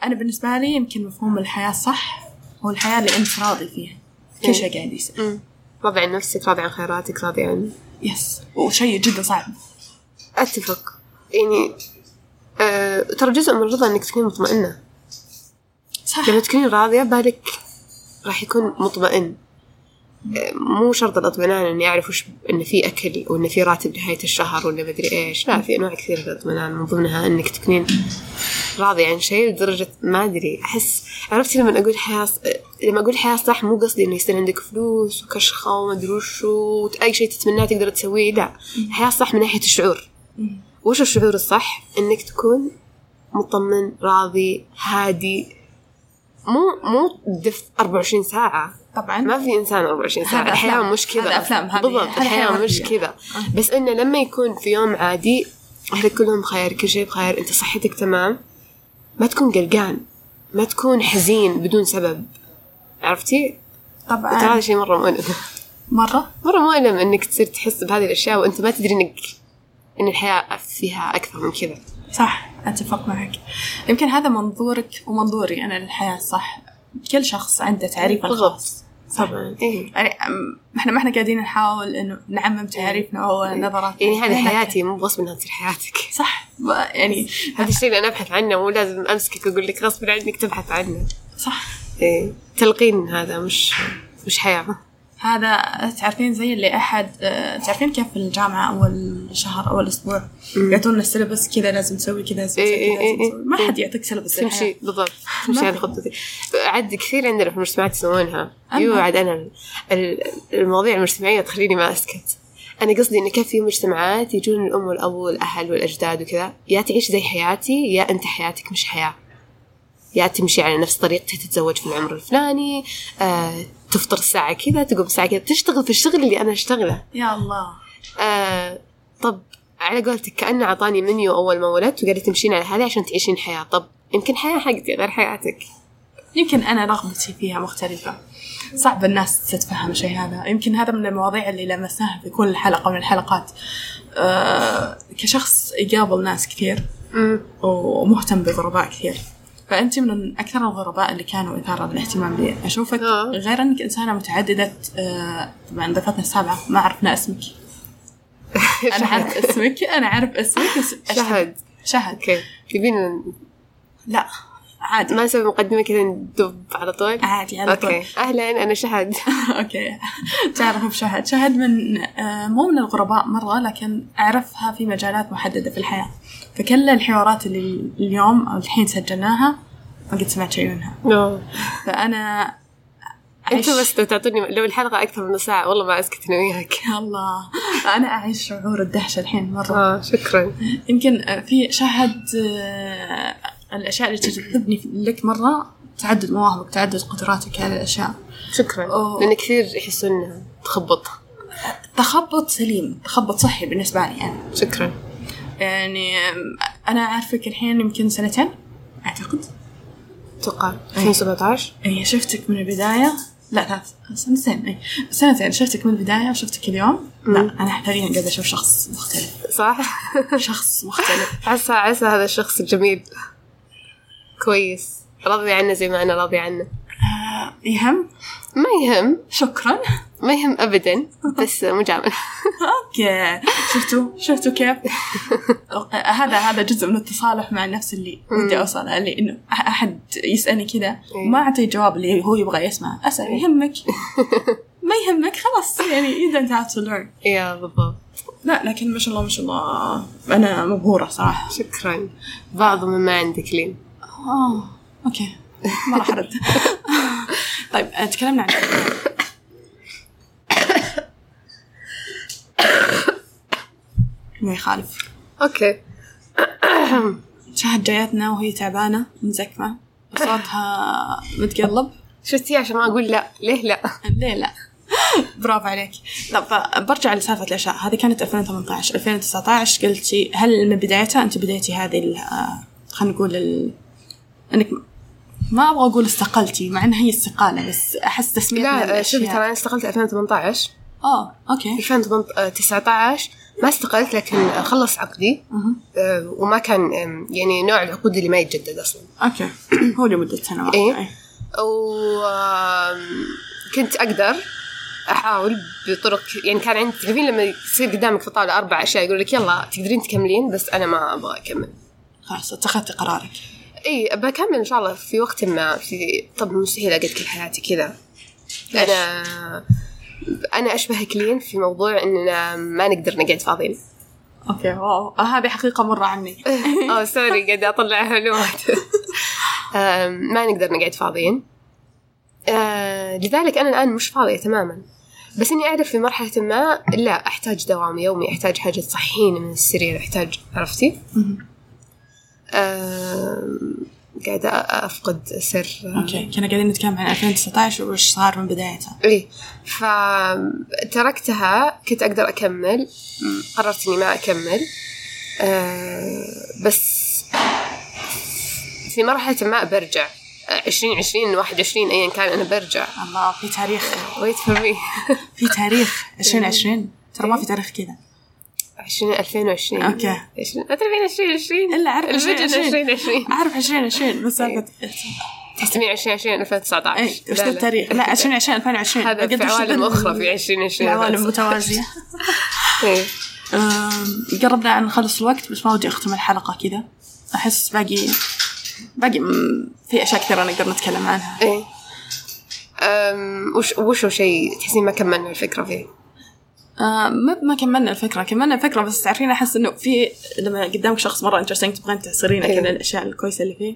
أنا بالنسبة لي يمكن مفهوم الحياة صح هو الحياة اللي أنت راضي فيها. كل شيء قاعد يصير. راضي عن نفسك راضي عن خيراتك راضي عن yes. وشيء جدا صعب. أتفق. يعني آه، ترى جزء من الرضا إنك تكوني مطمئنة. صح. لما تكونين راضية بالك راح يكون مطمئن. مو شرط الاطمئنان إني أعرف وش إن في أكل وإن في راتب نهايه الشهر ولا مدري إيش. لا في أنواع كثيرة من الاطمئنان. من ضمنها إنك تكونين راضية عن شيء لدرجة ما أدري. احس عرفتي لما أقول حياة لما أقول حياة صح مو قصدي إنه يصير عندك فلوس وكشخة وما أدري وشو أي شيء تتمناه تقدر تسويه. لا. حياة صح من ناحية الشعور. وش الشعور الصح؟ إنك تكون مطمن راضي هادي مو مو دف 24 ساعة. طبعا. ما في إنسان 24 ساعة. الحياة. مش كذا. هذا بالضبط الحياة حياة مش. كذا. بس إنه لما يكون في يوم عادي اهلك كلهم بخير كل شيء بخير أنت صحتك تمام ما تكون قلقان ما تكون حزين بدون سبب. عرفتي؟ ترى هذا طبعا شيء مرة مؤلم. مرة؟ مرة مؤلم إنك تصير تحس بهذه الأشياء وأنت ما تدري انك إن الحياة فيها أكثر من كذا. صح أتفق معك. يمكن هذا منظورك ومنظوري أنا للحياة صح؟ كل شخص عنده تعريفه. الخاص. طبعا. إيه. يعني إحنا ما إحنا قاعدين نحاول إنه نعمم تعريفنا أو نظراتنا. يعني هذه حياتي مو غصب إنها تصير حياتك. صح. يعني هذا الشيء اللي أنا أبحث عنه مو لازم أمسكك وأقول لك غصب عنك تبحث عنه. صح. إيه. تلقين هذا مش مش حياة. هذا تعرفين زي اللي أحد آه، تعرفين كيف في الجامعة أول شهر أول أسبوع؟ يعطونا السيلبس كذا لازم تسوي كذا لازم تسوي إيه إيه إيه. تسوي ما إيه. حد يعطيك سيلبس تمشي بالضبط. تمشي على خطتك عاد كثير عندنا في المجتمعات يسوونها. أما- أيوه عاد أنا ال- ال- المواضيع المجتمعية تخليني ما أسكت. أنا قصدي انه كيف في مجتمعات يجون الأم والأب والأهل والأجداد وكذا يا تعيش زي حياتي يا أنت حياتك مش حياة. يا تمشي على نفس طريقتي تتزوج في العمر الفلاني آه، تفطر الساعة كذا تقوم الساعة كذا تشتغل في الشغل اللي أنا أشتغله. يا الله. آه طب على قولتك كأنه أعطاني منيو أول ما ولدت وقال لي تمشين على هذه عشان تعيشين حياة. طب يمكن حياة حقتي غير حياتك. يمكن أنا رغبتي فيها مختلفة. صعب الناس تتفهم الشيء هذا. يمكن هذا من المواضيع اللي لمسناها في كل حلقة من الحلقات. أه كشخص يقابل ناس كثير ومهتم بغرباء كثير. فأنت من أكثر الغرباء اللي كانوا إثارة للاهتمام لي. أشوفك آه. غير أنك إنسانة متعددة آه، طبعا ضيفتنا السابعة. ما عرفنا اسمك. أنا عارف اسمك أنا عارف اسمك شهد. شهد. okay. تبين لا. عادي. ما نسوي مقدمة كذا ندب على طول؟ عادي على طول. okay. أهلا أنا شهد. okay. تعرف بشهد شهد. من آه، مو من الغرباء مرة لكن أعرفها في مجالات محددة في الحياة. فكل الحوارات اللي اليوم أو الحين سجلناها ما قد سمعت شيء منها. أنتوا أعيش- بس لو تعطوني لو الحلقة أكثر من ساعة والله ما أسكت أنا وياك. يا الله أنا أعيش شعور الدهشة الحين مرة. آه شكرا. يمكن في شاهد آه، الأشياء اللي تجذبني لك مرة تعدد مواهبك تعدد قدراتك على الأشياء. شكرا. أوه. لأن كثير يحسون إنها تخبط. تخبط سليم تخبط صحي بالنسبة لي أنا. شكرا. يعني أنا أعرفك الحين يمكن سنتين أعتقد. أتوقع 2017 إيه شفتك من البداية. لا ثلاث سنتين إيه. سنتين. شفتك من البداية وشفتك اليوم؟ لا أنا حاليا قاعدة أشوف شخص مختلف. صح؟ شخص مختلف. عسى عسى هذا الشخص الجميل. كويس. راضي عنه زي ما أنا راضي عنه. آه، يهم؟ ما يهم. شكرا. ما يهم ابدا بس مجامل أوكي. شفتوا؟ شفتوا كيف؟ هذا هذا جزء من التصالح مع النفس اللي ودي أوصله اللي إنه أحد يسألني كذا وما أعطيه الجواب اللي هو يبغى يسمع. أسأل يهمك؟ ما يهمك خلاص يعني have to learn. يا بالضبط. لا لكن ما شاء الله ما شاء الله أنا مبهورة صراحة. شكرا. بعض مما عندك لين. آه okay. ما راح أرد. طيب آه، تكلمنا عن ما يخالف. okay. شهد جايتنا وهي تعبانة مزكمة. وصوتها متقلب. شفتي عشان ما أقول لا. ليه لا؟ ليه لا؟ برافو عليك. طب برجع لسالفة الأشياء. هذه كانت 2018 2019 قلتي هل من بدايتها أنت بديتي هذه آه، خلينا نقول ال... أنك ما أبغى أقول استقلتي مع أنها هي استقالة بس أحس تسمية من لا. شوفي ترى أنا استقلت 2018 آه okay. 2019 ما استقلت لكن خلص عقدي. آه، وما كان يعني نوع العقود اللي ما يتجدد أصلا. okay. هو لمدة سنوات إيه. أي. وكنت أقدر أحاول بطرق يعني كان عندي تعرفين لما يصير قدامك في الطاوله أربع أشياء يقول لك يلا تقدرين تكملين بس أنا ما أبغى أكمل. خلاص اتخذتي قرارك. إي بكمل إن شاء الله في وقت ما في طب مستحيل أقعد كل حياتي كذا. أنا أنا أشبه كلين في موضوع اننا ما نقدر نقعد فاضيين. okay wow. آه، هذه حقيقة مرة عني. آه sorry قاعد أطلع معلومات آم، ما نقدر نقعد فاضيين. آه، لذلك أنا الآن مش فاضية تماما. بس إني أعرف في مرحلة ما لا أحتاج دوام يومي أحتاج حاجة تصحيني من السرير أحتاج عرفتي؟ آم، قاعدة أفقد سر. أوكي. كنا قاعدين نتكلم عن 2019 وش صار من بدايتها إيه. فتركتها كنت أقدر أكمل. قررت إني ما أكمل. آه بس في مرحلة ما برجع. عشرين عشرين واحد وعشرين أيا كان أنا برجع. الله في تاريخ. Wait for me. في تاريخ 2020 ترى ما في تاريخ كذا. عشرين ألفين وعشرين. okay. عشرين أدري عشرين عشرين. إلا أعرف الفيديو 2020 عشرين. عشرين أعرف 2020 بس إيه. سالفة تسمية عشرين عشرين ألفين تسعة اي عشر وش ذا التاريخ؟ لا 2020 2020 هذا في وش عوالم ذا أخرى في عشرين عشرين. عوالم متوازية. إيه. قربنا عن نخلص الوقت بس ما ودي أختم الحلقة كذا. أحس باقي باقي في أشياء كثيرة نقدر نتكلم عنها. إيه. أم، وش وشو شيء تحسين ما كملنا الفكرة فيه؟ آه، ما ما كملنا الفكرة كملنا الفكرة بس تعرفين أحس إنه في لما قدامك شخص مرة انترستنج تبغين تحصرين أيوه. كذا الأشياء الكويسة اللي فيه.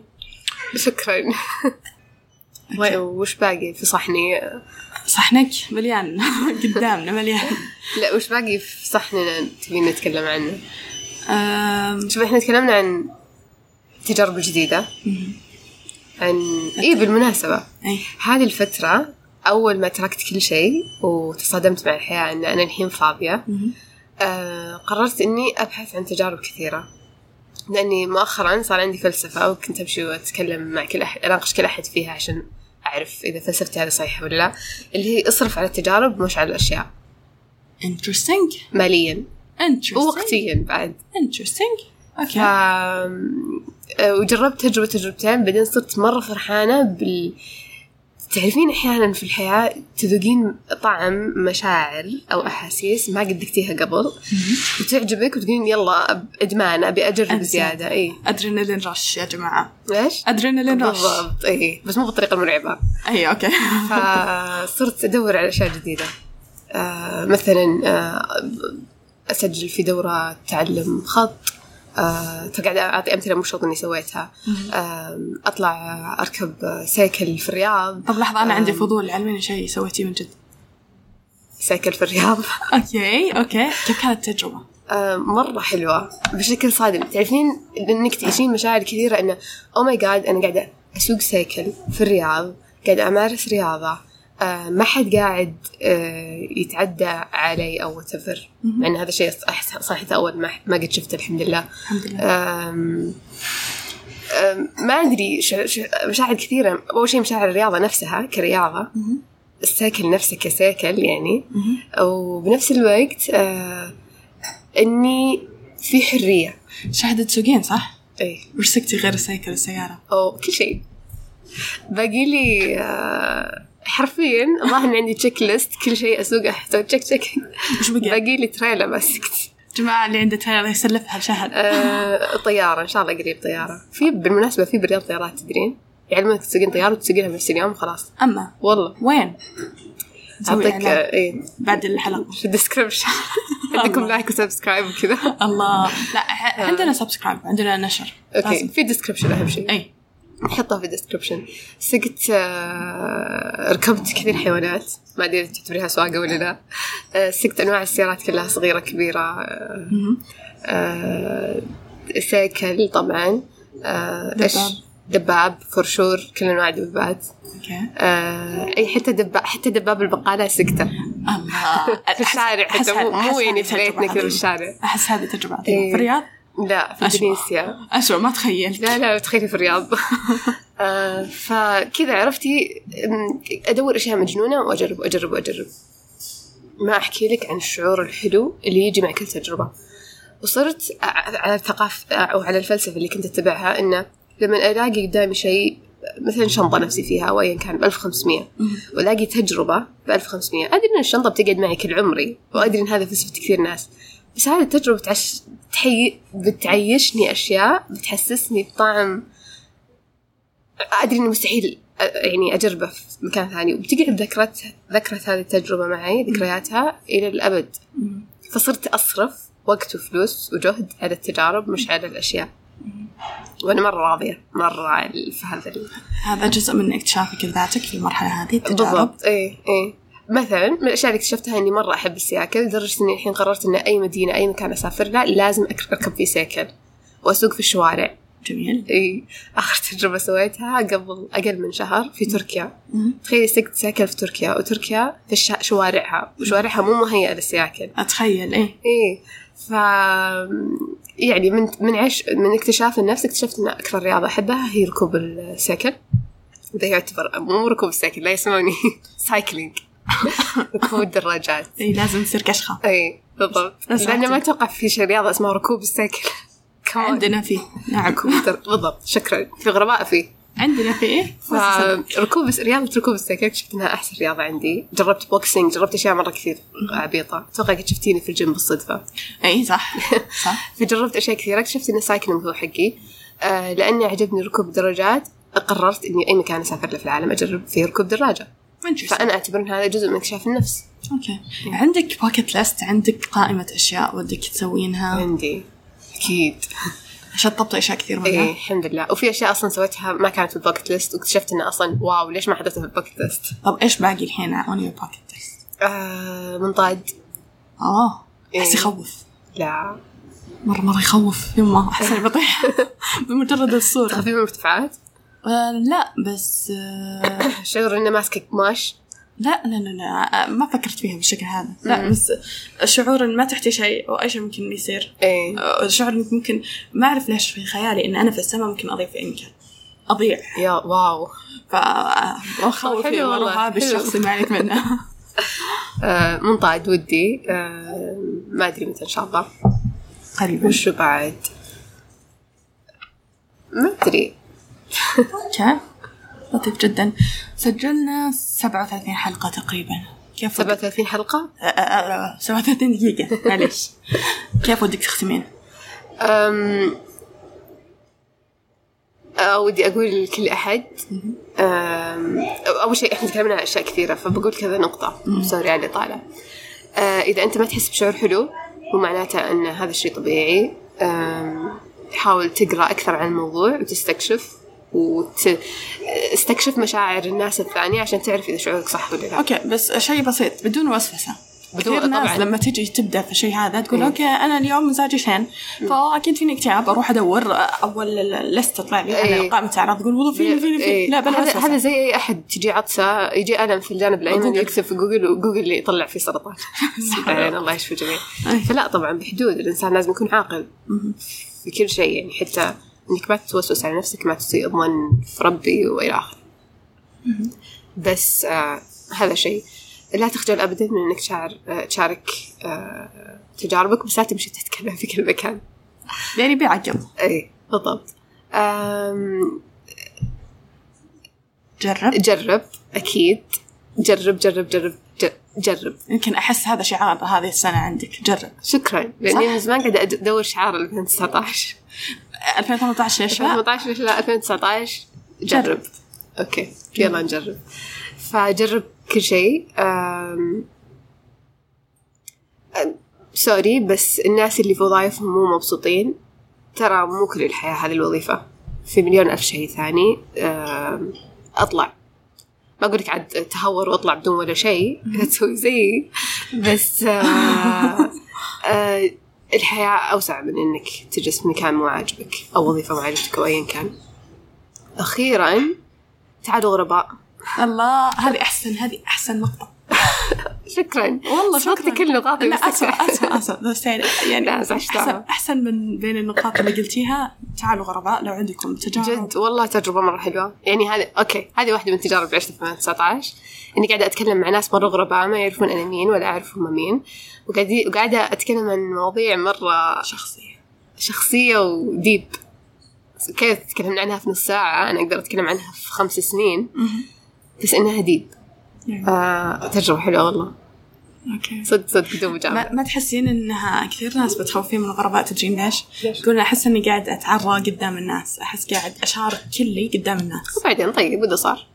شكرا وش باقي في صحني؟ صحنك؟ مليان. قدامنا مليان. لا وش باقي في صحننا تبين نتكلم عنه؟ آم، شوف إحنا تكلمنا عن التجارب الجديدة عن اي بالمناسبة. أي هذه الفترة أول ما تركت كل شيء وتصادمت مع الحياة أن أنا الحين فاضية آه قررت إني أبحث عن تجارب كثيرة. لأني مؤخرا صار عندي فلسفة وكنت أمشي وأتكلم مع كل أحد أناقش كل أحد فيها عشان أعرف إذا فلسفتي هذه صحيحة ولا لا اللي هي اصرف على التجارب مش على الأشياء. Interesting. ماليا. Interesting. ووقتيا بعد. Interesting. ف... أوكي آه، وجربت تجربة تجربتين بعدين صرت مرة فرحانة بال تعرفين أحيانا في الحياة تذوقين طعم مشاعر أو أحاسيس ما قد ذقتيها قبل وتعجبك وتقولين يلا إدمان أبي أجرب أبي زيادة إي. adrenaline rush يا جماعة. ليش؟ adrenaline rush. بالضبط إي. بس مو بالطريقة المرعبة. إي okay. فصرت أدور على أشياء جديدة. آه مثلا آه أسجل في دورة تعلم خط. آه فقاعد أعطي أمثلة مو شرط إني سويتها. آه أطلع أركب سيكل في الرياض. طب لحظة أنا عندي فضول. علميني شيء سويتيه من جد؟ سيكل في الرياض. okay okay. كيف كانت التجربة؟ آه مرة حلوة. بشكل صادم. تعرفين إنك تعيشين مشاعر كثيرة إنه oh my God أنا قاعدة أسوق سيكل في الرياض قاعدة أمارس رياضة. آه ما حد قاعد آه يتعدى علي أو whatever. مع إن هذا شيء صح صحيح أول ما ما قد شفته الحمد لله. الحمد لله. ما ش- مشاعر كثيرة. أول شيء مشاعر الرياضة نفسها كرياضة. السيكل نفسه كسيكل يعني. وبنفس الوقت آه إني في حرية. شاهدة تسوقين صح؟ أي وش سقتي غير السيكل السيارة؟ أو كل شيء. باقي لي آه حرفيا الظاهر إن عندي checklist كل شيء أسوقه أحتاج check check وش بقي؟ باقي لي تريلا بس. جماعة اللي عنده طيارة يسلفها لشهد آه، طيارة إن شاء الله قريب طيارة. في بالمناسبة في الرياض طيارات تدرين؟ يعلمونك تسوقين طيارة وتسوقينها بنفس اليوم خلاص أما؟ والله. وين؟ إعلان. آه، إيه. بعد الحلقة. في ال description عندكم like و subscribe وكذا. الله. لا ح- عندنا subscribe عندنا نشر. okay. في description أهم شيء. إي. نحطها في ال description سقت آه، ركبت كثير حيوانات. ما أدري تعتبريها سواقة ولا لا. آه، سقت أنواع السيارات كلها صغيرة كبيرة. آه، سيكل طبعا. إيش؟ دباب. فرشور كل أنواع الدبابات. أي حتى دباب حتى دباب البقالة سكته الله. في الشارع حتى مو يعني في بيتنا كذا. الشارع. أحس هذه تجربة. إيه. في الرياض؟ لا في. إندونيسيا. اسوء ما تخيلت. لا لا تخيلي في الرياض. آه فكذا عرفتي؟ أم، أدور أشياء مجنونة وأجرب واجرب واجرب ما أحكي لك عن الشعور الحلو اللي يجي مع كل تجربة. وصرت على الثقافه أو على الفلسفة اللي كنت أتبعها إنه لما ألاقي قدامي شيء مثلا شنطة نفسي فيها أو ايا كان ب 1500 والاقي تجربة ب 1500 أدري إن الشنطة بتقعد معي كل عمري وأدري إن هذا فلسفة كثير ناس. بس هذه التجربة؟ بتعش... تحي... بتعيشني أشياء بتحسسني بطعم أدري اني مستحيل يعني أجربه في مكان ثاني. وبتقعد ذكرت ذكرى هذه التجربة معي ذكرياتها إلى الأبد. فصرت أصرف وقت وفلوس وجهد على التجارب مش على الأشياء. وأنا مرة راضية مرة في هذا هذا جزء من اكتشافك لذاتك في المرحلة هذه التجارب. بالضبط. إيه إيه. مثلا من الأشياء اللي اكتشفتها إني مرة أحب السياكل لدرجة إني الحين قررت إن أي مدينة أي مكان أسافر له لازم أركب فيه سيكل وأسوق في الشوارع. جميل. إي آخر تجربة سويتها قبل أقل من شهر في تركيا. مم. تخيلي سقت سيكل في تركيا وتركيا في الش... شوارعها وشوارعها مو مهيئة للسياكل. أتخيل إيه. إيه ف يعني من من عش من اكتشاف النفس اكتشفت إن أكثر رياضة أحبها هي ركوب السيكل ده يعتبر مو ركوب السيكل لا يسموني cycling ركوب الدراجات إيه لازم تصير كشخة. إي بالضبط. بس لأن ما أتوقع في شيء رياضة اسمها ركوب السيكل. عندنا فيه نعم. ركوب الدر- بالضبط. شكرا. في غرباء فيه. عندنا في إيه؟ فركوب رياضة ركوب السيكل اكتشفت انها أحسن رياضة عندي، جربت boxing، جربت أشياء مرة كثير عبيطة، أتوقع قد شفتيني في الجيم بالصدفة، إي صح. صح. فجربت أشياء كثيرة، اكتشفت إن ال cycling هو حقي، آه لأني عجبني ركوب الدراجات قررت إني أي مكان أسافر له في العالم أجرب فيه ركوب دراجة،. فأنا أعتبر إن هذا جزء من اكتشاف النفس. أوكي. عندك باكت ليست عندك قائمة أشياء ودك تسوينها. عندي. أكيد. شطبت أشياء كثير إيه منها الحمد لله. وفي أشياء أصلا سويتها ما كانت في ال bucket list واكتشفت إنها أصلا wow ليش ما حطيتها في ال bucket list؟ طب إيش باقي الحين on your bucket list آه منطاد. آه إيه. أحس يخوف. لا. مرة مرة يخوف يما أحس إني بطيح. بمجرد الصورة. تخافين من المرتفعات؟ آه لا بس آه شعور إنه ماسكك قماش لا لا لا لا آه، ما فكرت فيها بالشكل هذا. لا بس شعور ما تحتي شيء وأي شيء ممكن يصير. إيه. شعور إنك ممكن ما أعرف ليش في خيالي إن أنا في السماء ممكن أضيع في أي مكان أضيع. يا واو. فأخوف حلو والله،. بالشخص اللي ما عليك منه. آه منطاد ودي. آه ما أدري متى إن شاء الله. قريبا. وشو بعد؟ ما أدري. أوكي لطيف جدا. سجلنا 37 حلقة تقريبا. كيف ودك؟ 37 حلقة؟ آه، آه، آه، 37 دقيقة. معليش. كيف ودك تختمين؟ أم آه ودي أقول لكل أحد أم أول شيء إحنا تكلمنا عن أشياء كثيرة فبقول كذا نقطة. sorry على الإطالة. آه إذا أنت ما تحس بشعور حلو مو معناته أن هذا الشيء طبيعي أم حاول تقرأ أكثر عن الموضوع وتستكشف. وتستكشف مشاعر الناس الثانية عشان تعرف إذا شعورك صح ولا لا okay بس شيء بسيط بدون وسوسة بدون- كثير ناس طبعاً. لما تجي تبدأ في الشيء هذا تقول مم. okay أنا اليوم مزاجي شين فأكيد فيني اكتئاب أروح أدور أول ال list تطلع لي إيه. على قائمه اعراض تقول والله فيني فيني فيني إيه. لا بلا هذا هذا زي أي أحد تجي عطسة يجي الم في الجانب الايمن. يكتب في جوجل وجوجل اللي يطلع فيه سرطان يعني الله يشفي الجميع. فلا طبعا بحدود الإنسان لازم يكون عاقل في كل شيء يعني حتى إنك ما تتوسوس على نفسك ما تسيء الظن في ربي وإلى آخره. بس آه هذا شيء. لا تخجل ابدا من إنك آه تشارك آه تجاربك بس لا تمشي تتكلم في كل مكان. يعني بعقل إي بالضبط. جرب. جرب أكيد. جرب جرب جرب جرب. يمكن أحس هذا شعار هذه السنة عندك. جرب. شكرا. لاني من زمان قاعدة أدور شعار 2019 2018 ليش لا 2018 ليش لا 2019 جرب. okay يلا نجرب. فجرب كل شيء. sorry بس الناس اللي في وظائفهم مو مبسوطين. ترى مو كل الحياة هذه الوظيفة. في مليون ألف شيء ثاني. أطلع. ما أقول لك عاد تهور واطلع بدون ولا شيء. تسوي زيي. بس آه آه الحياة أوسع من إنك تجلس في مكان مو عاجبك أو وظيفة مو عاجبتك أو أيا كان. أخيرا تعالوا غرباء. الله هذه أحسن هذه أحسن نقطة. شكرا. والله شكراً. كل نقاطي لا بس. اسف. اسف اسف بس يعني يعني لا، احسن. أحسن. من بين النقاط اللي قلتيها. تعالوا غرباء لو عندكم تجارب. جد والله تجربة مرة حلوة. يعني هذه أوكي هذه واحدة من التجارب اللي عشتها في 2019 إني قاعدة أتكلم مع ناس مرة غرباء ما يعرفون أنا مين ولا أعرف هم مين. وقاعدي وقاعدة أتكلم عن مواضيع مرة شخصية. شخصية و deep كيف تكلمنا عنها في نص ساعة؟ أنا أقدر أتكلم عنها في خمس سنين. بس إنها deep يعني. آه تجربة حلوة والله. okay. صدق صدق بدون مجاملة ما, ما تحسين إنها كثير ناس متخوفين من الغرباء تدرين ليش؟ تقول أحس إني قاعد أتعرى قدام الناس، أحس قاعد اشارك كلي قدام الناس. وبعدين طيب وش صار؟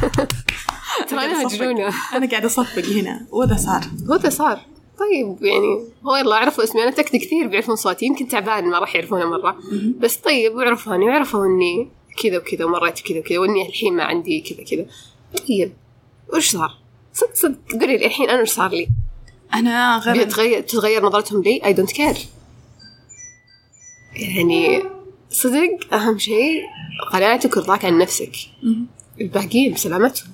ترى أنا مجنونة. أنا قاعد أصفق هنا وذا صار. وش صار؟ طيب يعني هو يلا عرفوا اسمي. أنا تكت كثير بيعرفون صوتي يمكن تعبان ما راح يعرفونه مرة. بس طيب وعرفوني وعرفوا إني كذا وكذا ومريت كذا وكذا وإني الحين ما عندي كذا كذا. طيب وش صار؟ صدق صدق قولي لي الحين أنا وش صار لي؟ أنا غير بيتغير تتغير نظرتهم لي I don't care يعني صدق أهم شيء قناعتك ورضاك عن نفسك. الباقيين بسلامتهم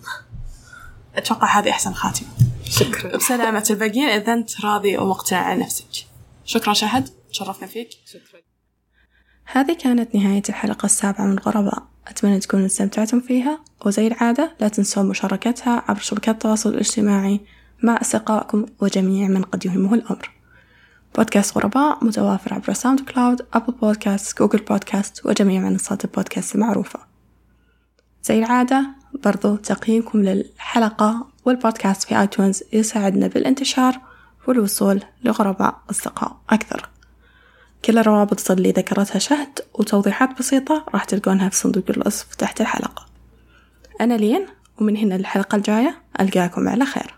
أتوقع هذه أحسن خاتمة. شكرا بسلامة الباقيين إذا أنت راضي ومقتنع عن نفسك. شكرا شهد، تشرفنا فيك. شكرا هذه كانت نهاية الحلقة السابعة من غرباء أتمنى تكونوا استمتعتم فيها وزي العادة لا تنسون مشاركتها عبر شبكات التواصل الاجتماعي مع أصدقائكم وجميع من قد يهمه الأمر. بودكاست غرباء متوافر عبر SoundCloud Apple Podcast Google Podcast وجميع منصات البودكاست المعروفة. زي العادة برضو تقييمكم للحلقة والبودكاست في آيتونز يساعدنا بالانتشار والوصول لغرباء أصدقاء أكثر. كل الروابط اللي ذكرتها شهد وتوضيحات بسيطة راح تلقونها في صندوق الوصف تحت الحلقة. أنا لين ومن هنا للحلقة الجاية ألقاكم على خير.